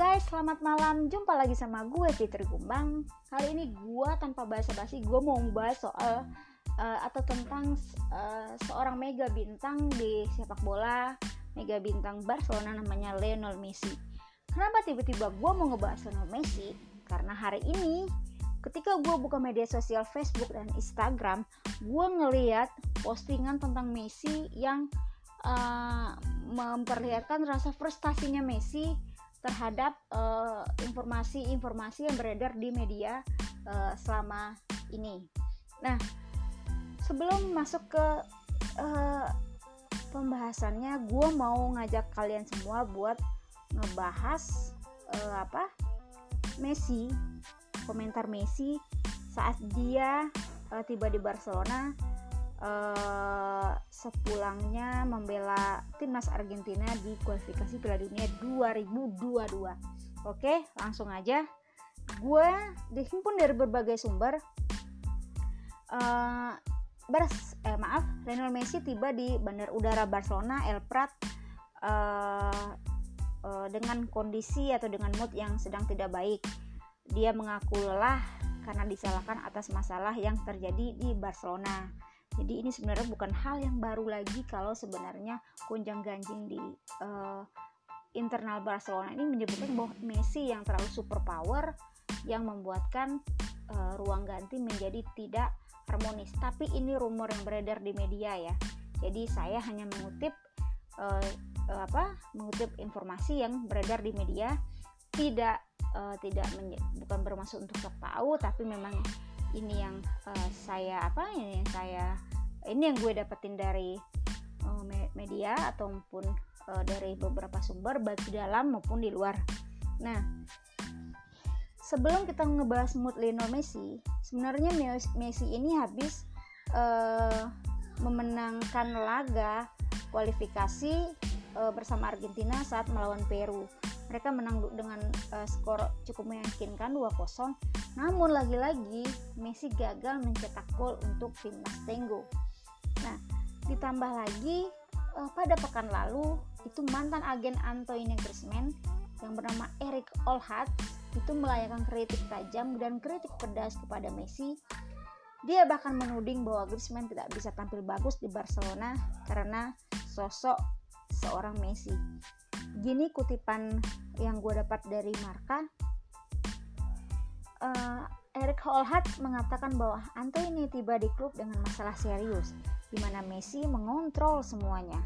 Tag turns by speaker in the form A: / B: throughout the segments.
A: guys, selamat malam. Jumpa lagi sama gue Fitri Kumbang. Kali ini gue tanpa basa-basi gue mau membahas soal uh, atau tentang uh, seorang mega bintang di sepak bola, mega bintang Barcelona namanya Lionel Messi. Kenapa tiba-tiba gue mau ngebahas Lionel Messi? Karena hari ini ketika gue buka media sosial Facebook dan Instagram, gue ngeliat postingan tentang Messi yang uh, memperlihatkan rasa frustasinya Messi terhadap eh, informasi-informasi uh, yang beredar di media uh, selama ini. Nah, sebelum masuk ke uh, pembahasannya, gue mau ngajak kalian semua buat ngebahas uh, apa Messi, komentar Messi saat dia uh, tiba di Barcelona uh, sepulangnya membela timnas Argentina di kualifikasi Piala Dunia 2022. Oke, langsung aja. Gue dihimpun dari berbagai sumber. Uh, Bers, eh maaf, Lionel Messi tiba di Bandar Udara Barcelona El Prat uh, uh, dengan kondisi atau dengan mood yang sedang tidak baik. Dia mengaku lelah karena disalahkan atas masalah yang terjadi di Barcelona jadi ini sebenarnya bukan hal yang baru lagi kalau sebenarnya gonjang ganjing di uh, internal Barcelona ini menyebutkan bahwa Messi yang terlalu super power yang membuatkan uh, ruang ganti menjadi tidak harmonis. Tapi ini rumor yang beredar di media ya. Jadi saya hanya mengutip uh, uh, apa? Mengutip informasi yang beredar di media tidak uh, tidak bukan bermaksud untuk tahu tapi memang ini yang uh, saya apa ini yang saya ini yang gue dapetin dari uh, media ataupun uh, dari beberapa sumber baik di dalam maupun di luar. Nah, sebelum kita ngebahas mood Lionel Messi, sebenarnya Messi ini habis uh, memenangkan laga kualifikasi uh, bersama Argentina saat melawan Peru mereka menang dengan uh, skor cukup meyakinkan 2-0 namun lagi-lagi Messi gagal mencetak gol untuk timnas Tengo nah ditambah lagi uh, pada pekan lalu itu mantan agen Antoine Griezmann yang bernama Eric Olhat itu melayangkan kritik tajam dan kritik pedas kepada Messi. Dia bahkan menuding bahwa Griezmann tidak bisa tampil bagus di Barcelona karena sosok seorang Messi gini kutipan yang gue dapat dari Marka. Uh, Eric Holhat mengatakan bahwa Anto ini tiba di klub dengan masalah serius di mana Messi mengontrol semuanya.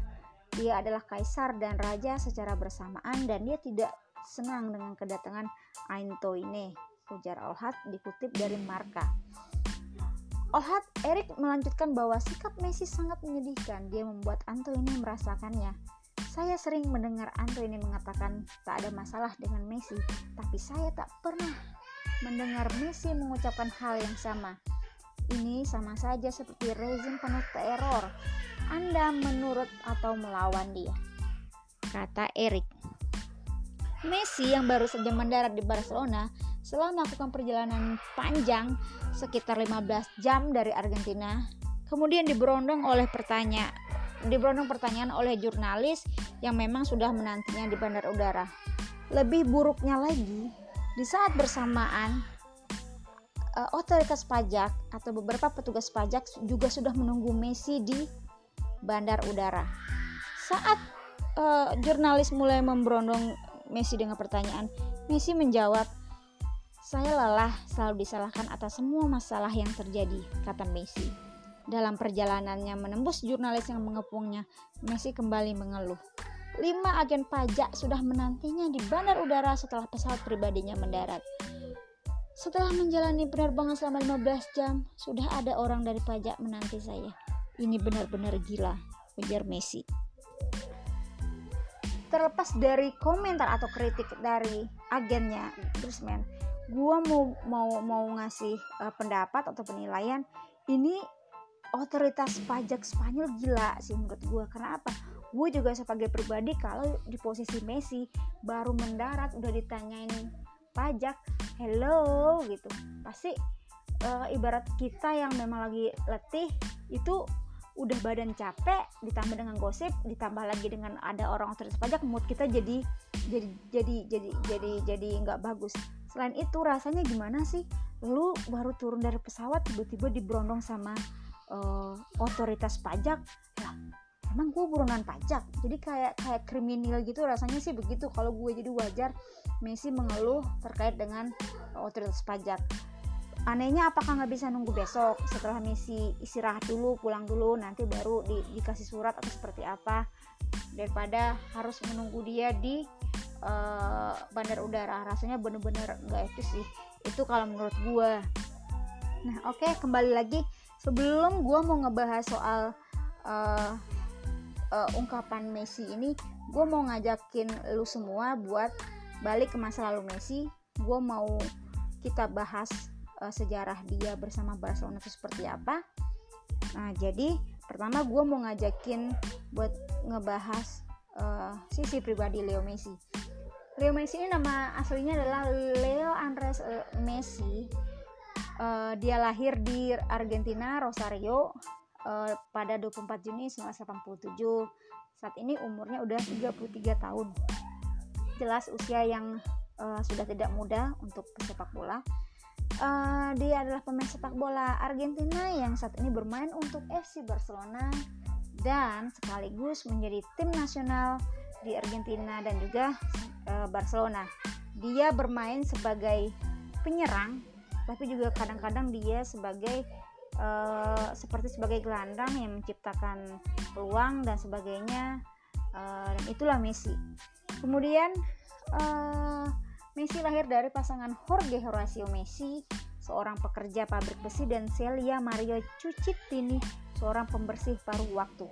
A: Dia adalah kaisar dan raja secara bersamaan dan dia tidak senang dengan kedatangan Anto ini ujar Olhat dikutip dari Marka. Olhat Eric melanjutkan bahwa sikap Messi sangat menyedihkan. Dia membuat Anto ini merasakannya saya sering mendengar ini mengatakan tak ada masalah dengan Messi, tapi saya tak pernah mendengar Messi mengucapkan hal yang sama. Ini sama saja seperti rezim penuh teror. Anda menurut atau melawan dia. Kata Eric. Messi yang baru saja mendarat di Barcelona setelah melakukan perjalanan panjang sekitar 15 jam dari Argentina, kemudian diberondong oleh pertanyaan diberondong pertanyaan oleh jurnalis yang memang sudah menantinya di bandar udara. Lebih buruknya lagi, di saat bersamaan uh, otoritas pajak atau beberapa petugas pajak juga sudah menunggu Messi di bandar udara. Saat uh, jurnalis mulai memberondong Messi dengan pertanyaan, Messi menjawab, "Saya lelah selalu disalahkan atas semua masalah yang terjadi," kata Messi. Dalam perjalanannya menembus jurnalis yang mengepungnya, Messi kembali mengeluh. Lima agen pajak sudah menantinya di bandar udara setelah pesawat pribadinya mendarat. Setelah menjalani penerbangan selama 15 jam, sudah ada orang dari pajak menanti saya. Ini benar-benar gila, ujar Messi. Terlepas dari komentar atau kritik dari agennya Griezmann, gua mau mau mau ngasih uh, pendapat atau penilaian ini otoritas pajak Spanyol gila sih menurut gue karena apa? Gue juga sebagai pribadi kalau di posisi Messi baru mendarat udah ditanyain pajak hello gitu. Pasti uh, ibarat kita yang memang lagi letih itu udah badan capek ditambah dengan gosip ditambah lagi dengan ada orang otoritas pajak mood kita jadi jadi jadi jadi jadi jadi nggak bagus. Selain itu rasanya gimana sih? Lu baru turun dari pesawat tiba-tiba diberondong sama uh, otoritas pajak. Lah emang gue buronan pajak? Jadi kayak kayak kriminal gitu rasanya sih begitu. Kalau gue jadi wajar Messi mengeluh terkait dengan otoritas pajak. Anehnya apakah nggak bisa nunggu besok? Setelah Messi istirahat dulu pulang dulu nanti baru di, dikasih surat atau seperti apa? Daripada harus menunggu dia di uh, bandar udara. Rasanya bener-bener nggak etis sih. Itu kalau menurut gue nah oke okay, kembali lagi sebelum gue mau ngebahas soal uh, uh, ungkapan Messi ini gue mau ngajakin lu semua buat balik ke masa lalu Messi. Gue mau kita bahas uh, sejarah dia bersama Barcelona itu seperti apa. Nah jadi pertama gue mau ngajakin buat ngebahas uh, sisi pribadi Leo Messi. Leo Messi ini nama aslinya adalah Leo Andres Messi uh, dia lahir di Argentina Rosario uh, pada 24 Juni 1987 saat ini umurnya udah 33 tahun. Jelas usia yang uh, sudah tidak muda untuk pesepak bola. Uh, dia adalah pemain sepak bola Argentina yang saat ini bermain untuk FC Barcelona dan sekaligus menjadi tim nasional di Argentina dan juga uh, Barcelona. Dia bermain sebagai penyerang, tapi juga kadang-kadang dia sebagai uh, seperti sebagai gelandang yang menciptakan peluang dan sebagainya. Uh, dan itulah Messi. Kemudian uh, Messi lahir dari pasangan Jorge Horacio Messi, seorang pekerja pabrik besi dan Celia Mario Cucitini, seorang pembersih paruh waktu.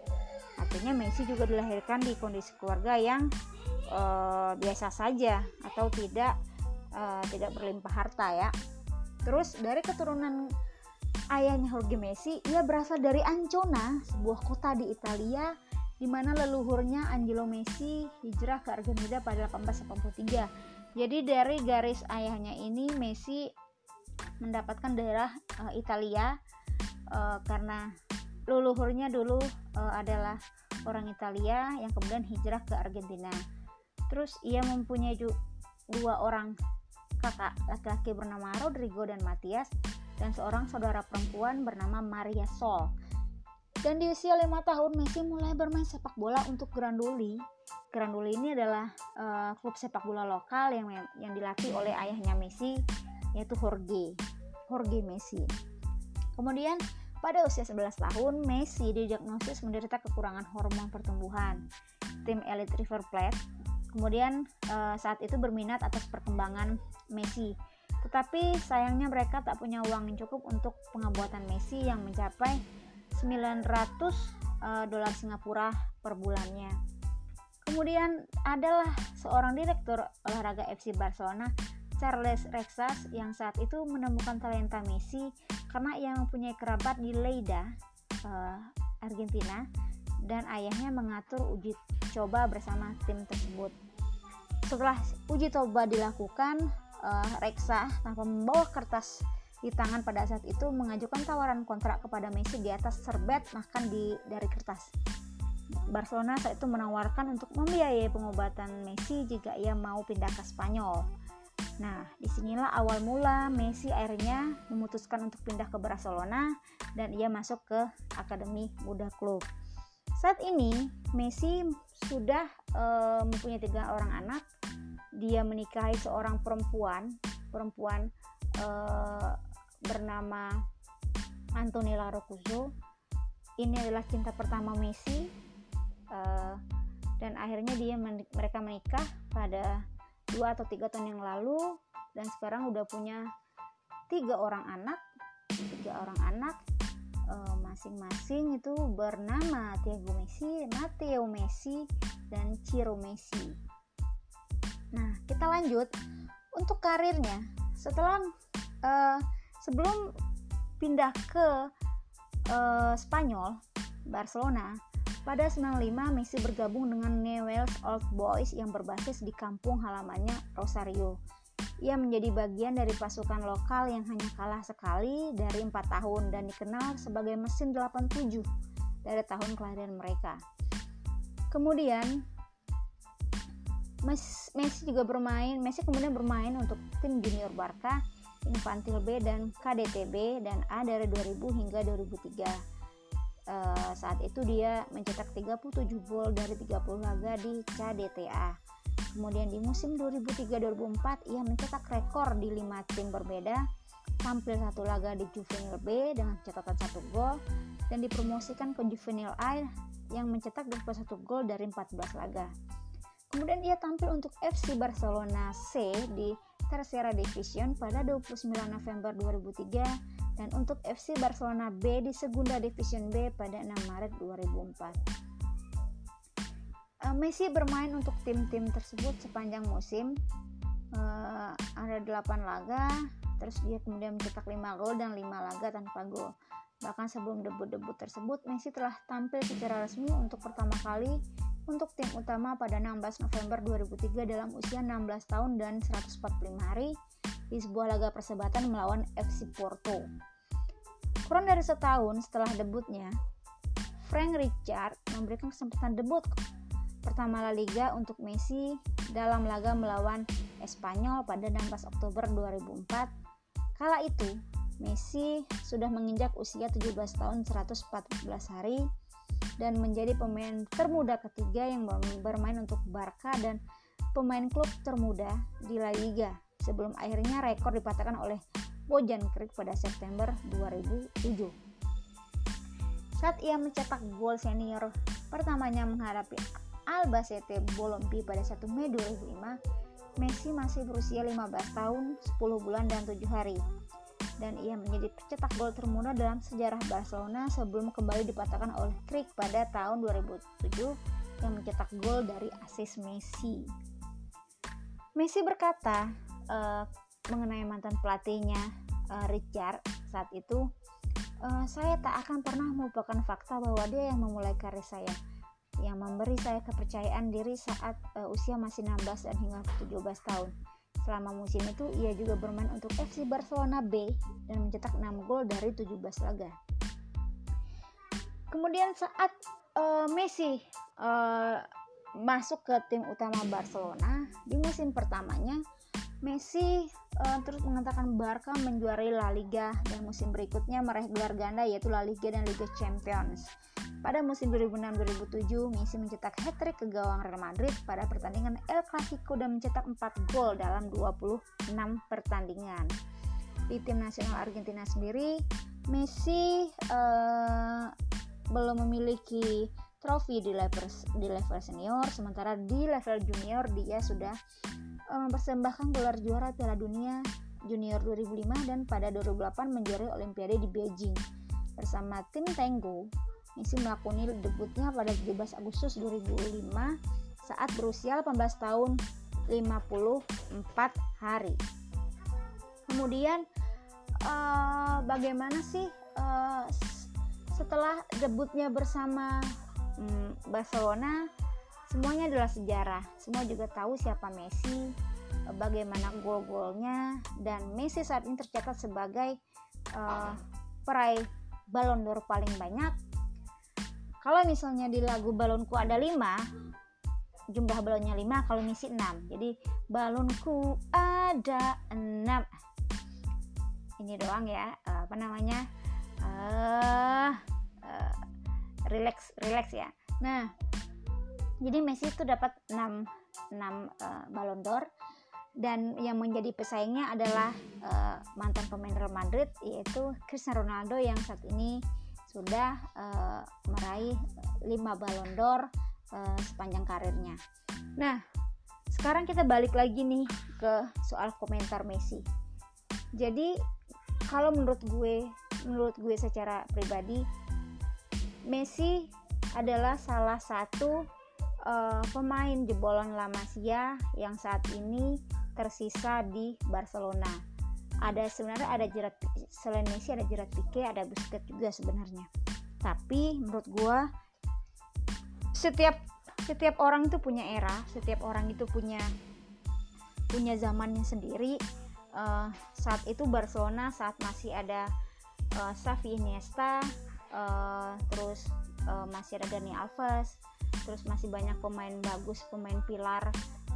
A: Artinya Messi juga dilahirkan di kondisi keluarga yang uh, biasa saja atau tidak uh, tidak berlimpah harta ya. Terus dari keturunan ayahnya Jorge Messi, ia berasal dari Ancona, sebuah kota di Italia di mana leluhurnya Angelo Messi hijrah ke Argentina pada 1883 jadi dari garis ayahnya ini Messi mendapatkan daerah uh, Italia uh, karena leluhurnya dulu uh, adalah orang Italia yang kemudian hijrah ke Argentina. Terus ia mempunyai dua orang kakak laki-laki bernama Rodrigo dan Matias dan seorang saudara perempuan bernama Maria Sol. Dan di usia lima tahun Messi mulai bermain sepak bola untuk Granduli Granduli ini adalah uh, klub sepak bola lokal yang yang dilatih oleh ayahnya Messi yaitu Jorge Jorge Messi. Kemudian pada usia 11 tahun Messi didiagnosis menderita kekurangan hormon pertumbuhan. Tim elit River Plate kemudian uh, saat itu berminat atas perkembangan Messi. Tetapi sayangnya mereka tak punya uang yang cukup untuk pengabuatan Messi yang mencapai 900 uh, eh, dolar Singapura per bulannya. Kemudian adalah seorang direktur olahraga FC Barcelona, Charles Rexas, yang saat itu menemukan talenta Messi karena ia mempunyai kerabat di Lleida, uh, Argentina, dan ayahnya mengatur uji coba bersama tim tersebut. Setelah uji coba dilakukan, uh, Rexa tanpa membawa kertas di tangan pada saat itu mengajukan tawaran kontrak kepada Messi di atas serbet bahkan di dari kertas. Barcelona saat itu menawarkan untuk membiayai pengobatan Messi jika ia mau pindah ke Spanyol. Nah, di sinilah awal mula Messi akhirnya memutuskan untuk pindah ke Barcelona dan ia masuk ke Akademi Muda Klub. Saat ini Messi sudah e, mempunyai tiga orang anak. Dia menikahi seorang perempuan, perempuan e, bernama Antonella Roccuzzo. Ini adalah cinta pertama Messi uh, dan akhirnya dia men mereka menikah pada dua atau tiga tahun yang lalu dan sekarang udah punya tiga orang anak tiga orang anak masing-masing uh, itu bernama Tiago Messi, Matteo Messi, dan Ciro Messi. Nah kita lanjut untuk karirnya setelah uh, sebelum pindah ke uh, Spanyol Barcelona pada 95, Messi bergabung dengan Newell's Old Boys yang berbasis di kampung halamannya Rosario. Ia menjadi bagian dari pasukan lokal yang hanya kalah sekali dari empat tahun dan dikenal sebagai mesin 87. dari tahun kelahiran mereka. Kemudian Messi juga bermain, Messi kemudian bermain untuk tim junior Barca, Infantil B dan KDTB dan A dari 2000 hingga 2003. Uh, eh, saat itu dia mencetak 37 gol dari 30 laga di KDTA. Kemudian di musim 2003-2004 ia mencetak rekor di 5 tim berbeda, tampil satu laga di Juvenil B dengan catatan satu gol dan dipromosikan ke Juvenil A yang mencetak 21 gol dari 14 laga. Kemudian ia tampil untuk FC Barcelona C di Tercera Division pada 29 November 2003 dan untuk FC Barcelona B di Segunda Division B pada 6 Maret 2004. Uh, Messi bermain untuk tim-tim tersebut sepanjang musim uh, ada 8 laga terus dia kemudian mencetak 5 gol dan 5 laga tanpa gol bahkan sebelum debut-debut tersebut Messi telah tampil secara resmi untuk pertama kali untuk tim utama pada 16 November 2003 dalam usia 16 tahun dan 145 hari di sebuah laga persahabatan melawan FC Porto. Kurang dari setahun setelah debutnya, Frank Richard memberikan kesempatan debut pertama La Liga untuk Messi dalam laga melawan Espanyol pada 16 Oktober 2004. Kala itu, Messi sudah menginjak usia 17 tahun 114 hari dan menjadi pemain termuda ketiga yang bermain untuk Barca dan pemain klub termuda di La Liga sebelum akhirnya rekor dipatahkan oleh Bojan Kriek pada September 2007. Saat ia mencetak gol senior pertamanya menghadapi Albacete Bolompi pada 1 Mei 2005, Messi masih berusia 15 tahun, 10 bulan dan 7 hari. Dan ia menjadi pencetak gol termuda dalam sejarah Barcelona sebelum kembali dipatahkan oleh Krik pada tahun 2007 yang mencetak gol dari asis Messi. Messi berkata uh, mengenai mantan pelatihnya uh, Richard saat itu, uh, saya tak akan pernah melupakan fakta bahwa dia yang memulai karir saya yang memberi saya kepercayaan diri saat uh, usia masih 16 dan hingga 17 tahun. Selama musim itu ia juga bermain untuk FC Barcelona B dan mencetak 6 gol dari 17 laga. Kemudian saat uh, Messi uh, masuk ke tim utama Barcelona di musim pertamanya, Messi uh, terus mengatakan Barca menjuarai La Liga dan musim berikutnya meraih gelar ganda yaitu La Liga dan Liga Champions. Pada musim 2006-2007, Messi mencetak hat-trick ke gawang Real Madrid pada pertandingan El Clasico dan mencetak 4 gol dalam 26 pertandingan. Di tim nasional Argentina sendiri, Messi uh, belum memiliki trofi di level di level senior, sementara di level junior dia sudah uh, mempersembahkan gelar juara Piala Dunia Junior 2005 dan pada 2008 menjuarai Olimpiade di Beijing bersama tim Tango Messi melakoni debutnya pada 17 Agustus 2005 saat berusia 18 tahun 54 hari. Kemudian uh, bagaimana sih uh, setelah debutnya bersama um, Barcelona semuanya adalah sejarah. Semua juga tahu siapa Messi, bagaimana gol-golnya dan Messi saat ini tercatat sebagai uh, peraih Ballon d'Or paling banyak. Kalau misalnya di lagu balonku ada 5 jumlah balonnya 5 kalau misi 6 jadi balonku ada 6 ini doang ya uh, apa namanya? Uh, uh, relax relax ya nah jadi Messi itu dapat 6 6 uh, balon d'Or dan yang menjadi pesaingnya adalah uh, mantan pemain Real Madrid yaitu Cristiano Ronaldo yang saat ini sudah uh, meraih 5 Ballon d'Or uh, sepanjang karirnya. Nah, sekarang kita balik lagi nih ke soal komentar Messi. Jadi, kalau menurut gue, menurut gue secara pribadi, Messi adalah salah satu uh, pemain jebolan La Masia yang saat ini tersisa di Barcelona. Ada sebenarnya ada jerat selain Messi ada jerat Pique ada Busquets juga sebenarnya. Tapi menurut gue setiap setiap orang itu punya era setiap orang itu punya punya zamannya sendiri. Uh, saat itu Barcelona saat masih ada uh, Xavi Iniesta uh, terus uh, masih ada Dani Alves terus masih banyak pemain bagus pemain pilar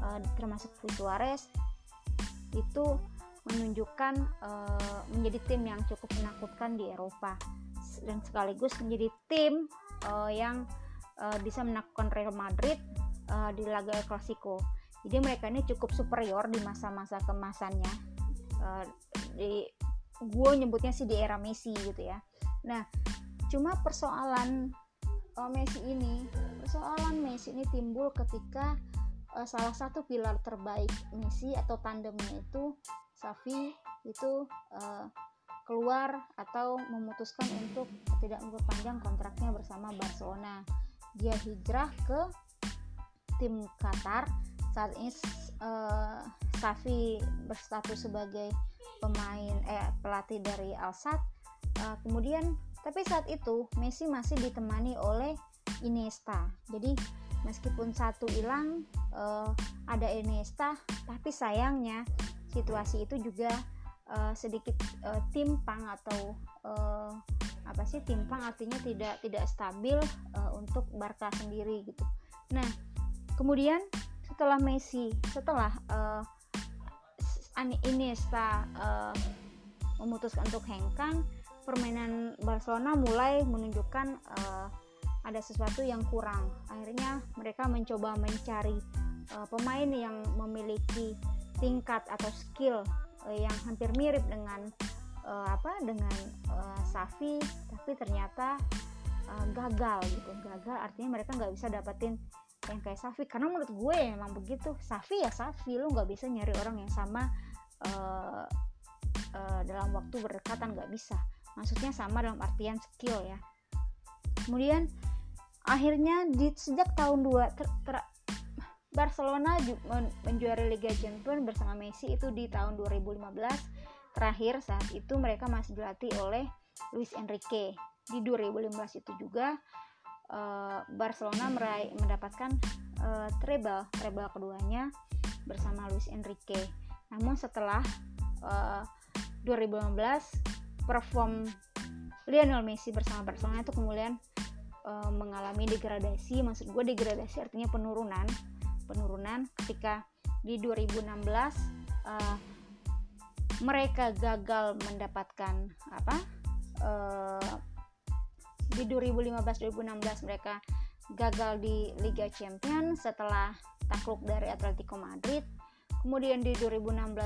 A: uh, termasuk Luis Suarez itu menunjukkan uh, menjadi tim yang cukup menakutkan di Eropa dan sekaligus menjadi tim uh, yang uh, bisa menakutkan Real Madrid uh, di laga El Clasico. Jadi mereka ini cukup superior di masa-masa kemasannya. Uh, di gue nyebutnya sih di era Messi gitu ya. Nah, cuma persoalan uh, Messi ini, persoalan Messi ini timbul ketika uh, salah satu pilar terbaik Messi atau tandemnya itu Safi itu uh, keluar atau memutuskan untuk tidak memperpanjang kontraknya bersama Barcelona. Dia hijrah ke tim Qatar. Saat ini uh, Safi berstatus sebagai pemain eh pelatih dari Al Sadd. Uh, kemudian tapi saat itu Messi masih ditemani oleh Iniesta. Jadi meskipun satu hilang uh, ada Iniesta tapi sayangnya situasi itu juga uh, sedikit uh, timpang atau uh, apa sih timpang artinya tidak tidak stabil uh, untuk Barca sendiri gitu. Nah, kemudian setelah Messi, setelah uh, Iniesta uh, memutuskan untuk hengkang, permainan Barcelona mulai menunjukkan uh, ada sesuatu yang kurang. Akhirnya mereka mencoba mencari uh, pemain yang memiliki tingkat atau skill uh, yang hampir mirip dengan uh, apa dengan uh, Safi, tapi ternyata uh, gagal gitu. Gagal artinya mereka nggak bisa dapetin yang kayak Safi karena menurut gue ya memang begitu Safi ya Safi lu nggak bisa nyari orang yang sama uh, dalam waktu berdekatan nggak bisa maksudnya sama dalam artian skill ya. Kemudian akhirnya di sejak tahun 2 ter, ter, Barcelona menjuari Liga Champions bersama Messi itu di tahun 2015 terakhir saat itu mereka masih dilatih oleh Luis Enrique. Di 2015 itu juga uh, Barcelona meraih mendapatkan uh, treble treble keduanya bersama Luis Enrique. Namun setelah uh, 2015 perform Lionel Messi bersama Barcelona itu kemudian uh, mengalami degradasi. Maksud gue degradasi artinya penurunan penurunan ketika di 2016 uh, mereka gagal mendapatkan apa uh, di 2015-2016 mereka gagal di Liga Champions setelah takluk dari Atletico Madrid kemudian di 2016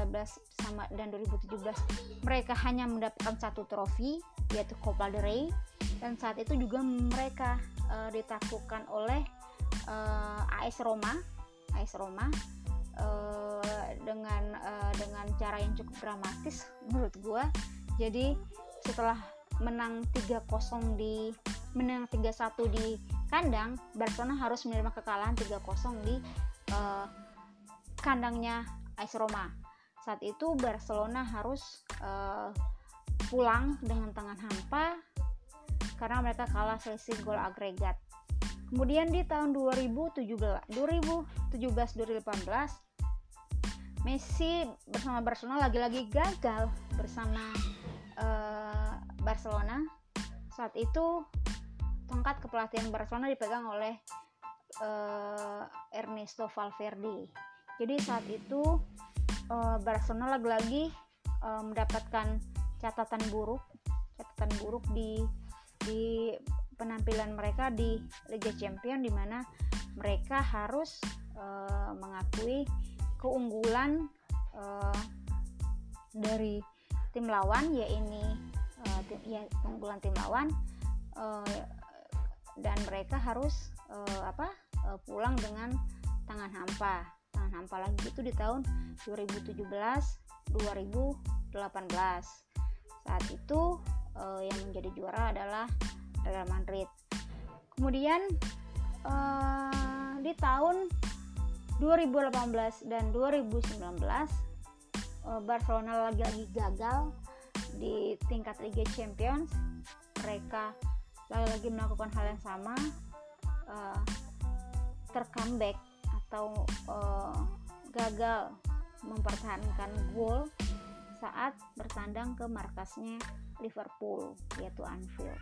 A: sama dan 2017 mereka hanya mendapatkan satu trofi yaitu Copa del Rey dan saat itu juga mereka uh, ditaklukkan oleh uh, AS Roma AS Roma uh, dengan uh, dengan cara yang cukup dramatis menurut gue jadi setelah menang 3-0 di menang 3-1 di kandang Barcelona harus menerima kekalahan 3-0 di uh, kandangnya AS Roma saat itu Barcelona harus uh, pulang dengan tangan hampa karena mereka kalah selisih gol agregat. Kemudian di tahun 2017, 2017 2018 Messi bersama Barcelona lagi-lagi gagal bersama uh, Barcelona. Saat itu tongkat kepelatihan Barcelona dipegang oleh uh, Ernesto Valverde. Jadi saat itu uh, Barcelona lagi-lagi uh, mendapatkan catatan buruk, catatan buruk di di penampilan mereka di Liga Champions di mana mereka harus uh, mengakui keunggulan uh, dari tim lawan yaitu uh, tim, ya keunggulan tim lawan uh, dan mereka harus uh, apa uh, pulang dengan tangan hampa hampa lagi itu di tahun 2017 2018 saat itu uh, yang menjadi juara adalah Real Madrid. Kemudian uh, di tahun 2018 dan 2019 uh, eh, Barcelona lagi-lagi gagal di tingkat Liga Champions. Mereka lagi-lagi melakukan hal yang sama, uh, tercomeback atau uh, gagal mempertahankan gol saat bertandang ke markasnya Liverpool yaitu Anfield.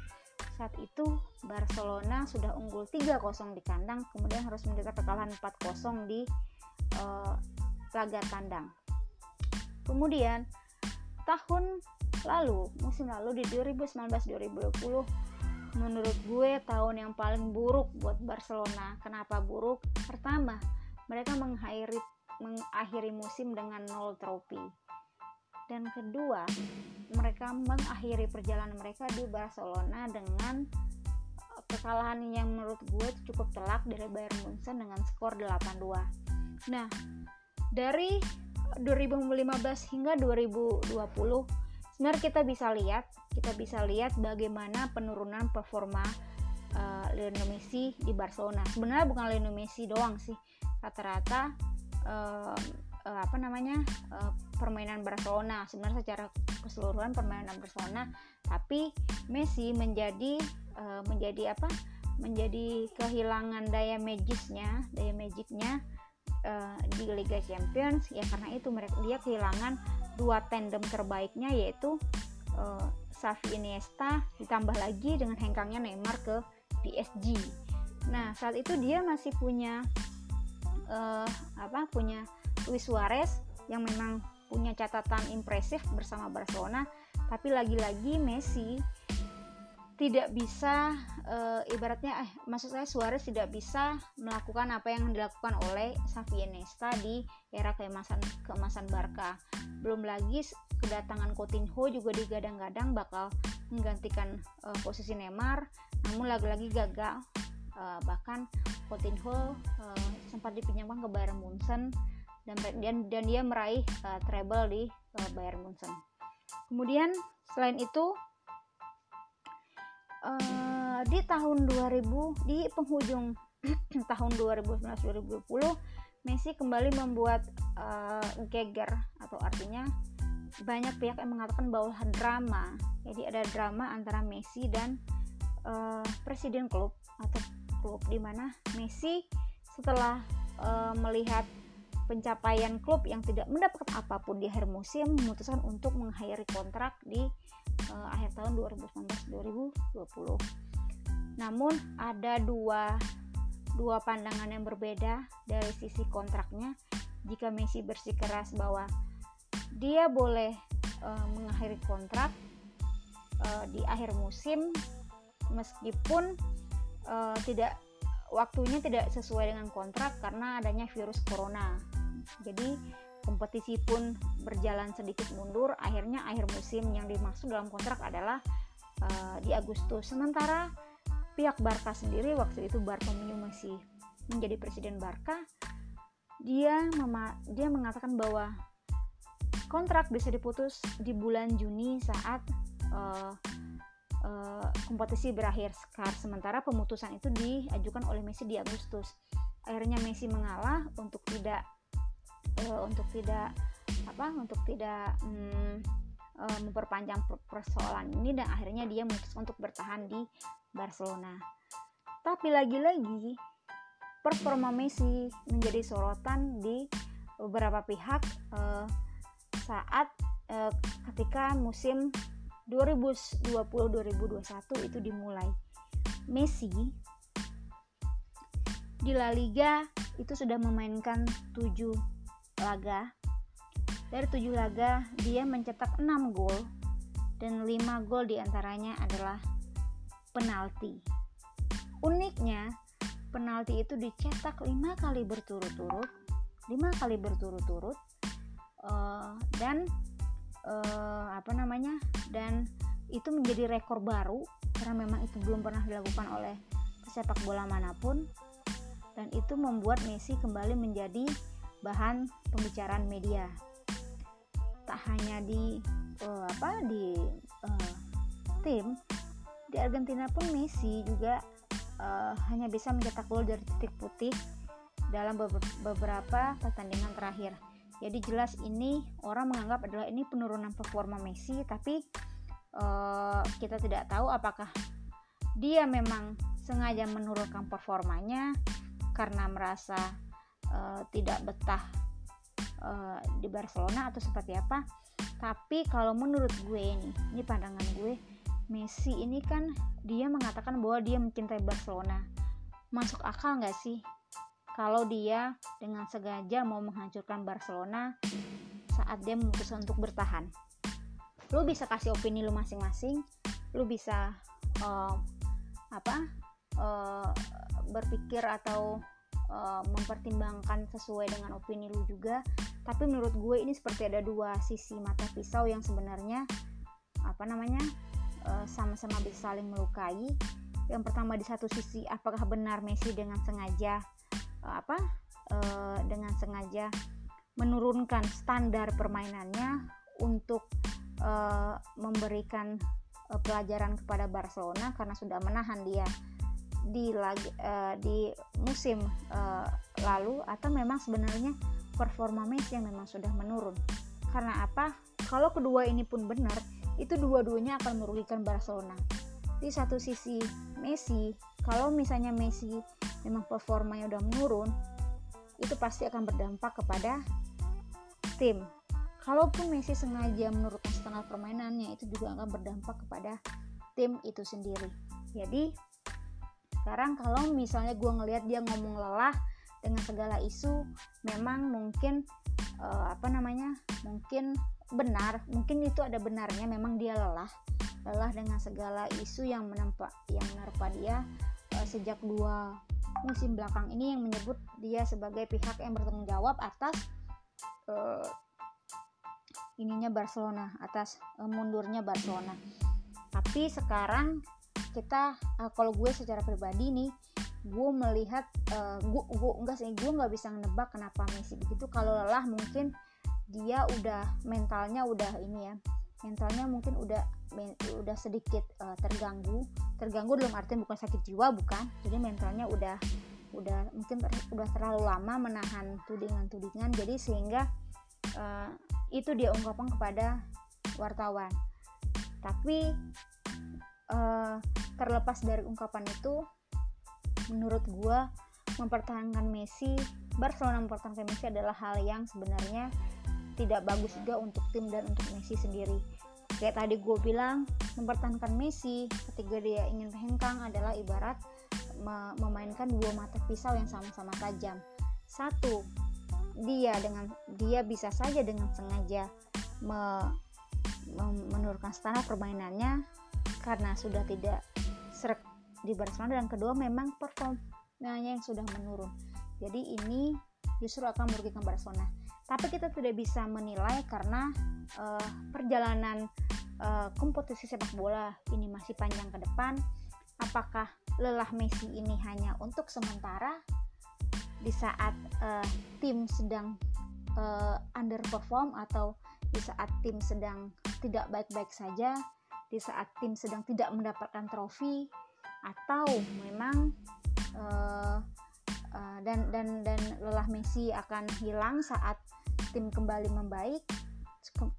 A: Saat itu Barcelona sudah unggul 3-0 di kandang kemudian harus mencetak kekalahan 4-0 di uh, laga tandang. Kemudian tahun lalu musim lalu di 2019-2020 menurut gue tahun yang paling buruk buat Barcelona. Kenapa buruk? Pertama mereka mengakhiri mengakhiri musim dengan nol trofi. Dan kedua mereka mengakhiri perjalanan mereka di Barcelona dengan eh, kekalahan yang menurut gue cukup telak dari Bayern Munchen dengan skor 8-2 nah dari 2015 hingga 2020 sebenarnya kita bisa lihat kita bisa lihat bagaimana penurunan performa uh, Lionel Messi di Barcelona. Sebenarnya bukan Lionel Messi doang sih rata-rata uh, uh, apa namanya uh, permainan Barcelona sebenarnya secara keseluruhan permainan Barcelona tapi Messi menjadi uh, menjadi apa menjadi kehilangan daya magisnya daya magicnya uh, di Liga Champions ya karena itu mereka dia kehilangan dua tandem terbaiknya yaitu uh, Xavi Iniesta ditambah lagi dengan hengkangnya Neymar ke PSG. Nah saat itu dia masih punya uh, apa punya Luis Suarez yang memang punya catatan impresif bersama Barcelona tapi lagi-lagi Messi tidak bisa e, ibaratnya eh maksud saya Suarez tidak bisa melakukan apa yang dilakukan oleh Xavi Iniesta di era keemasan keemasan Barca. Belum lagi kedatangan Coutinho juga digadang-gadang bakal menggantikan e, posisi Neymar, namun lagi-lagi gagal. E, bahkan Coutinho e, sempat dipinjamkan ke Bayern Munchen dan dan, dan dia meraih uh, treble di uh, Bayern Munchen. Kemudian selain itu uh, di tahun 2000 di penghujung tahun 2019-2020 Messi kembali membuat uh, geger atau artinya banyak pihak yang mengatakan bahwa drama jadi ada drama antara Messi dan uh, presiden klub atau klub di mana Messi setelah uh, melihat pencapaian klub yang tidak mendapatkan apa pun di akhir musim memutuskan untuk mengakhiri kontrak di uh, akhir tahun 2019-2020. Namun ada dua dua pandangan yang berbeda dari sisi kontraknya. Jika Messi bersikeras bahwa dia boleh uh, mengakhiri kontrak uh, di akhir musim meskipun uh, tidak waktunya tidak sesuai dengan kontrak karena adanya virus corona. Jadi kompetisi pun berjalan sedikit mundur. Akhirnya akhir musim yang dimaksud dalam kontrak adalah uh, di Agustus. Sementara pihak Barca sendiri waktu itu Bartomeu masih menjadi presiden Barca dia mema dia mengatakan bahwa kontrak bisa diputus di bulan Juni saat uh, uh, kompetisi berakhir sekarang sementara pemutusan itu diajukan oleh Messi di Agustus akhirnya Messi mengalah untuk tidak uh, untuk tidak apa untuk tidak um, uh, memperpanjang persoalan ini dan akhirnya dia memutuskan untuk bertahan di Barcelona. Tapi lagi-lagi performa Messi menjadi sorotan di beberapa pihak uh, saat uh, ketika musim 2020-2021 itu dimulai. Messi di La Liga itu sudah memainkan 7 laga dari tujuh laga dia mencetak 6 gol dan 5 gol di antaranya adalah penalti uniknya penalti itu dicetak 5 kali berturut-turut 5 kali berturut-turut uh, dan uh, apa namanya dan itu menjadi rekor baru karena memang itu belum pernah dilakukan oleh pesepak bola mana pun dan itu membuat Messi kembali menjadi bahan pembicaraan media tak hanya di uh, apa di uh, tim di Argentina pun Messi juga uh, hanya bisa mencetak gol dari titik putih dalam beberapa pertandingan terakhir. Jadi jelas ini orang menganggap adalah ini penurunan performa Messi, tapi uh, kita tidak tahu apakah dia memang sengaja menurunkan performanya karena merasa uh, tidak betah uh, di Barcelona atau seperti apa. Tapi kalau menurut gue nih ini pandangan gue Messi ini kan dia mengatakan bahwa dia mencintai Barcelona. Masuk akal nggak sih kalau dia dengan sengaja mau menghancurkan Barcelona saat dia memutuskan untuk bertahan. Lu bisa kasih opini lu masing-masing lu bisa uh, apa uh, berpikir atau uh, mempertimbangkan sesuai dengan opini lu juga. Tapi menurut gue ini seperti ada dua sisi mata pisau yang sebenarnya apa namanya sama-sama uh, bisa saling melukai. Yang pertama di satu sisi apakah benar Messi dengan sengaja apa uh, dengan sengaja menurunkan standar permainannya untuk uh, memberikan uh, pelajaran kepada Barcelona karena sudah menahan dia di uh, di musim uh, lalu atau memang sebenarnya performa Messi yang memang sudah menurun. Karena apa? Kalau kedua ini pun benar, itu dua-duanya akan merugikan Barcelona. Di satu sisi Messi, kalau misalnya Messi memang performanya udah menurun, itu pasti akan berdampak kepada tim. Kalaupun Messi sengaja menurunkan setengah permainannya itu juga akan berdampak kepada tim itu sendiri. Jadi sekarang kalau misalnya gue ngelihat dia ngomong lelah dengan segala isu memang mungkin uh, apa namanya mungkin benar mungkin itu ada benarnya memang dia lelah lelah dengan segala isu yang menempa yang menerpa dia uh, sejak dua musim belakang ini yang menyebut dia sebagai pihak yang bertanggung jawab atas uh, ininya Barcelona atas uh, mundurnya Barcelona. Tapi sekarang kita uh, kalau gue secara pribadi nih gue melihat uh, gue gue enggak sih gue nggak bisa nebak kenapa Messi begitu. Kalau lelah mungkin dia udah mentalnya udah ini ya mentalnya mungkin udah udah sedikit uh, terganggu. Terganggu dalam artian bukan sakit jiwa bukan. Jadi mentalnya udah udah mungkin ter, udah terlalu lama menahan tudingan-tudingan. Jadi sehingga uh, itu dia ungkapkan kepada wartawan. Tapi uh, terlepas dari ungkapan itu menurut gue mempertahankan Messi Barcelona mempertahankan Messi adalah hal yang sebenarnya tidak bagus juga untuk tim dan untuk Messi sendiri. Kayak tadi gue bilang mempertahankan Messi ketika dia ingin hengkang adalah ibarat memainkan dua mata pisau yang sama-sama tajam. Satu dia dengan dia bisa saja dengan sengaja me, me, menurunkan standar permainannya karena sudah tidak serak di Barcelona. Dan kedua memang performanya yang sudah menurun. Jadi ini justru akan merugikan Barcelona tapi kita tidak bisa menilai karena uh, perjalanan uh, kompetisi sepak bola ini masih panjang ke depan. Apakah lelah Messi ini hanya untuk sementara? Di saat uh, tim sedang uh, underperform atau di saat tim sedang tidak baik-baik saja, di saat tim sedang tidak mendapatkan trofi? Atau memang uh, uh, dan dan dan lelah Messi akan hilang saat tim kembali membaik,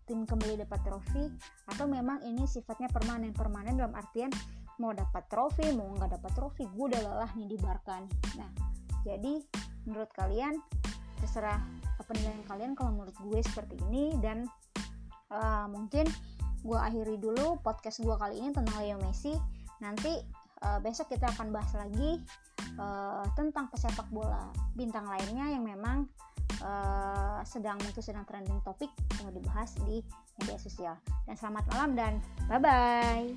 A: tim kembali dapat trofi atau memang ini sifatnya permanen? Permanen dalam artian mau dapat trofi mau nggak dapat trofi gue udah lelah nih di Barca Nah jadi menurut kalian terserah penilaian kalian kalau menurut gue seperti ini dan uh, mungkin gue akhiri dulu podcast gue kali ini tentang Leo Messi. Nanti uh, besok kita akan bahas lagi uh, tentang pesepak bola bintang lainnya yang memang uh, sedang mungkin sedang trending topik yang dibahas di media sosial. Dan selamat malam dan bye bye